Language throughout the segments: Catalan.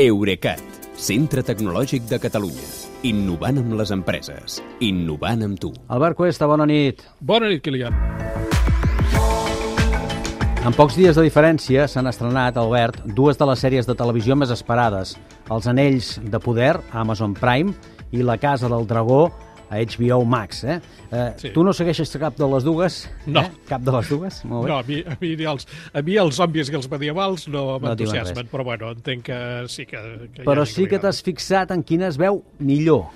Eurecat, centre tecnològic de Catalunya. Innovant amb les empreses. Innovant amb tu. Albert Cuesta, bona nit. Bona nit, Kilian. En pocs dies de diferència s'han estrenat, Albert, dues de les sèries de televisió més esperades. Els Anells de Poder, a Amazon Prime, i La Casa del Dragó, a HBO Max. Eh? Eh, Sí. Tu no segueixes cap de les dues? No. Eh? Cap de les dues? Molt bé. No, a mi, a mi, els, a mi els zombis i els medievals no No m'entusiasmen, res. però bueno, entenc que sí que... que Però sí que m'agrada. t'has fixat en quina es veu millor.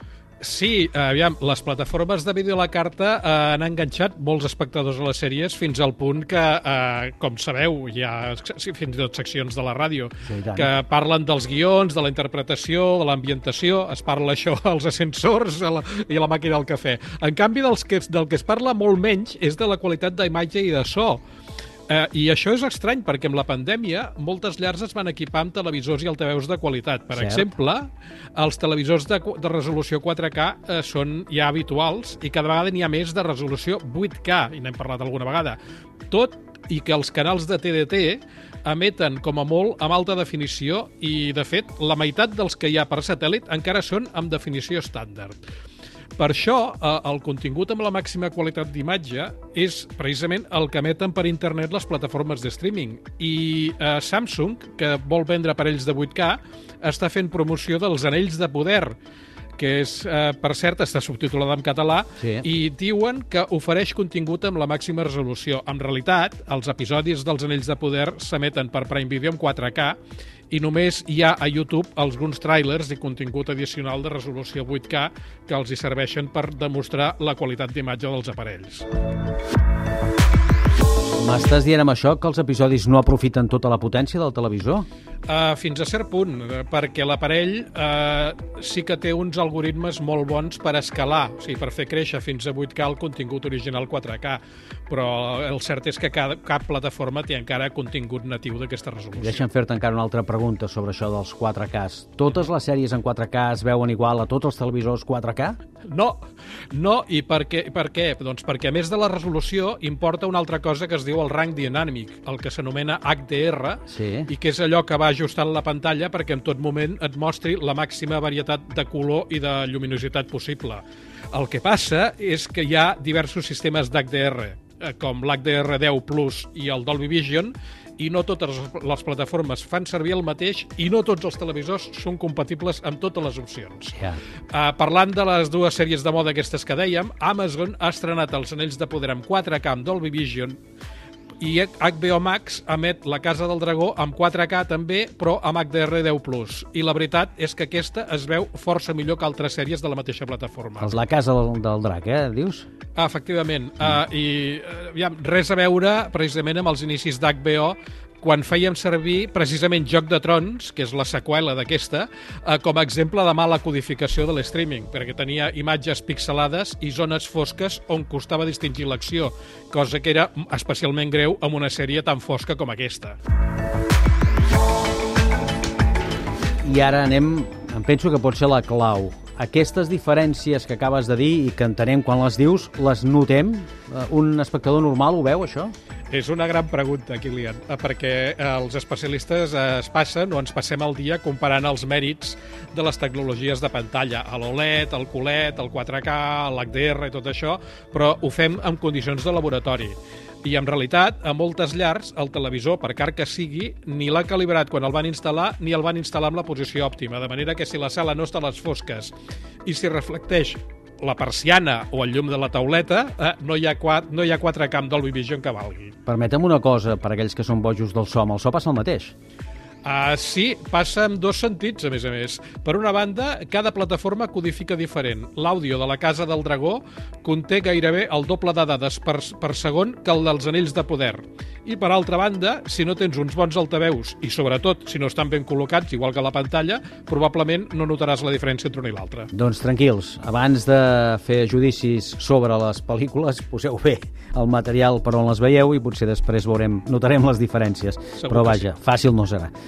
Sí, aviam, les plataformes de vídeo a la carta eh, han enganxat molts espectadors a les sèries fins al punt que, eh, com sabeu, hi ha fins i tot seccions de la ràdio Sí, que parlen dels guions, de la interpretació, de l'ambientació, es parla això als ascensors a la, i a la màquina del cafè. En canvi, dels que, del que es parla molt menys és de la qualitat d'imatge i de so. Eh, I això és estrany, perquè amb la pandèmia moltes llars es van equipar amb televisors i altaveus de qualitat. Per Cert. exemple, els televisors de, de resolució 4K eh, són ja habituals i cada vegada n'hi ha més de resolució 8K, i n'hem parlat alguna vegada. Tot i que els canals de TDT emeten com a molt amb alta definició i, de fet, la meitat dels que hi ha per satèl·lit encara són amb definició estàndard. Per això, eh, el contingut amb la màxima qualitat d'imatge és precisament el que emeten per internet les plataformes de streaming. I eh, Samsung, que vol vendre aparells de 8K, està fent promoció dels anells de poder, que és, eh, per cert, està subtitulada en català, Sí. i diuen que ofereix contingut amb la màxima resolució. En realitat, els episodis dels Anells de Poder s'emeten per Prime Video en 4K i només hi ha a YouTube alguns trailers i contingut addicional de resolució 8K que els hi serveixen per demostrar la qualitat d'imatge dels aparells. M'estàs dient amb això que els episodis no aprofiten tota la potència del televisor? Uh, fins a cert punt, perquè l'aparell uh, sí que té uns algoritmes molt bons per escalar, o sigui, per fer créixer fins a 8K el contingut original 4K, però el cert és que cada, cap plataforma té encara contingut natiu d'aquesta resolució. Deixa'm fer-te encara una altra pregunta sobre això dels 4Ks. Totes les sèries en 4K es veuen igual a tots els televisors 4K? No, no, i per què? Per què? Doncs perquè a més de la resolució importa una altra cosa que es diu el rang dinàmic, el que s'anomena HDR, Sí. i que és allò que va ajustant la pantalla perquè en tot moment et mostri la màxima varietat de color i de lluminositat possible. El que passa és que hi ha diversos sistemes d'HDR, eh, com l'HDR10 Plus i el Dolby Vision, i no totes les plataformes fan servir el mateix i no tots els televisors són compatibles amb totes les opcions. Ja. Uh, parlant de les dues sèries de moda aquestes que dèiem, Amazon ha estrenat els Anells de Poder amb 4K amb Dolby Vision i HBO Max emet La Casa del Dragó amb 4K també, però amb HDR10+. I la veritat és que aquesta es veu força millor que altres sèries de la mateixa plataforma. Els La Casa del, del Drac, eh, dius? Ah, efectivament. Uh, I uh, aviam, res a veure precisament amb els inicis d'HBO quan fèiem servir precisament Joc de Trons, que és la seqüela d'aquesta, eh, com a exemple de mala codificació de l'streaming, perquè tenia imatges pixelades i zones fosques on costava distingir l'acció, cosa que era especialment greu amb una sèrie tan fosca com aquesta. I ara anem, em penso que pot ser la clau. Aquestes diferències que acabes de dir i que entenem quan les dius, les notem? Eh, Un espectador normal ho veu, això? És una gran pregunta, Kilian, eh, perquè eh, els especialistes eh, es passen o ens passem el dia comparant els mèrits de les tecnologies de pantalla, a l'OLED, el QLED, el 4K, l'HDR i tot això, però ho fem en condicions de laboratori. I en realitat, a moltes llars, el televisor, per car que sigui, ni l'ha calibrat quan el van instal·lar ni el van instal·lar amb la posició òptima, de manera que si la sala no està a les fosques i si reflecteix la persiana o el llum de la tauleta, eh, no, hi ha 4, no hi ha 4K amb Dolby Vision que valgui. Permetem una cosa, per aquells que són bojos del so, amb el so passa el mateix. Uh, sí, passa en dos sentits, a més a més. Per una banda, cada plataforma codifica diferent. L'àudio de la Casa del Dragó conté gairebé el doble de dades per, per segon que el dels Anells de Poder. I per altra banda, si no tens uns bons altaveus i sobretot si no estan ben col·locats, igual que la pantalla, probablement no notaràs la diferència entre un i l'altre. Doncs tranquils, abans de fer judicis sobre les pel·lícules, poseu bé el material per on les veieu i potser després veurem, notarem les diferències. Segur Però vaja, fàcil no serà.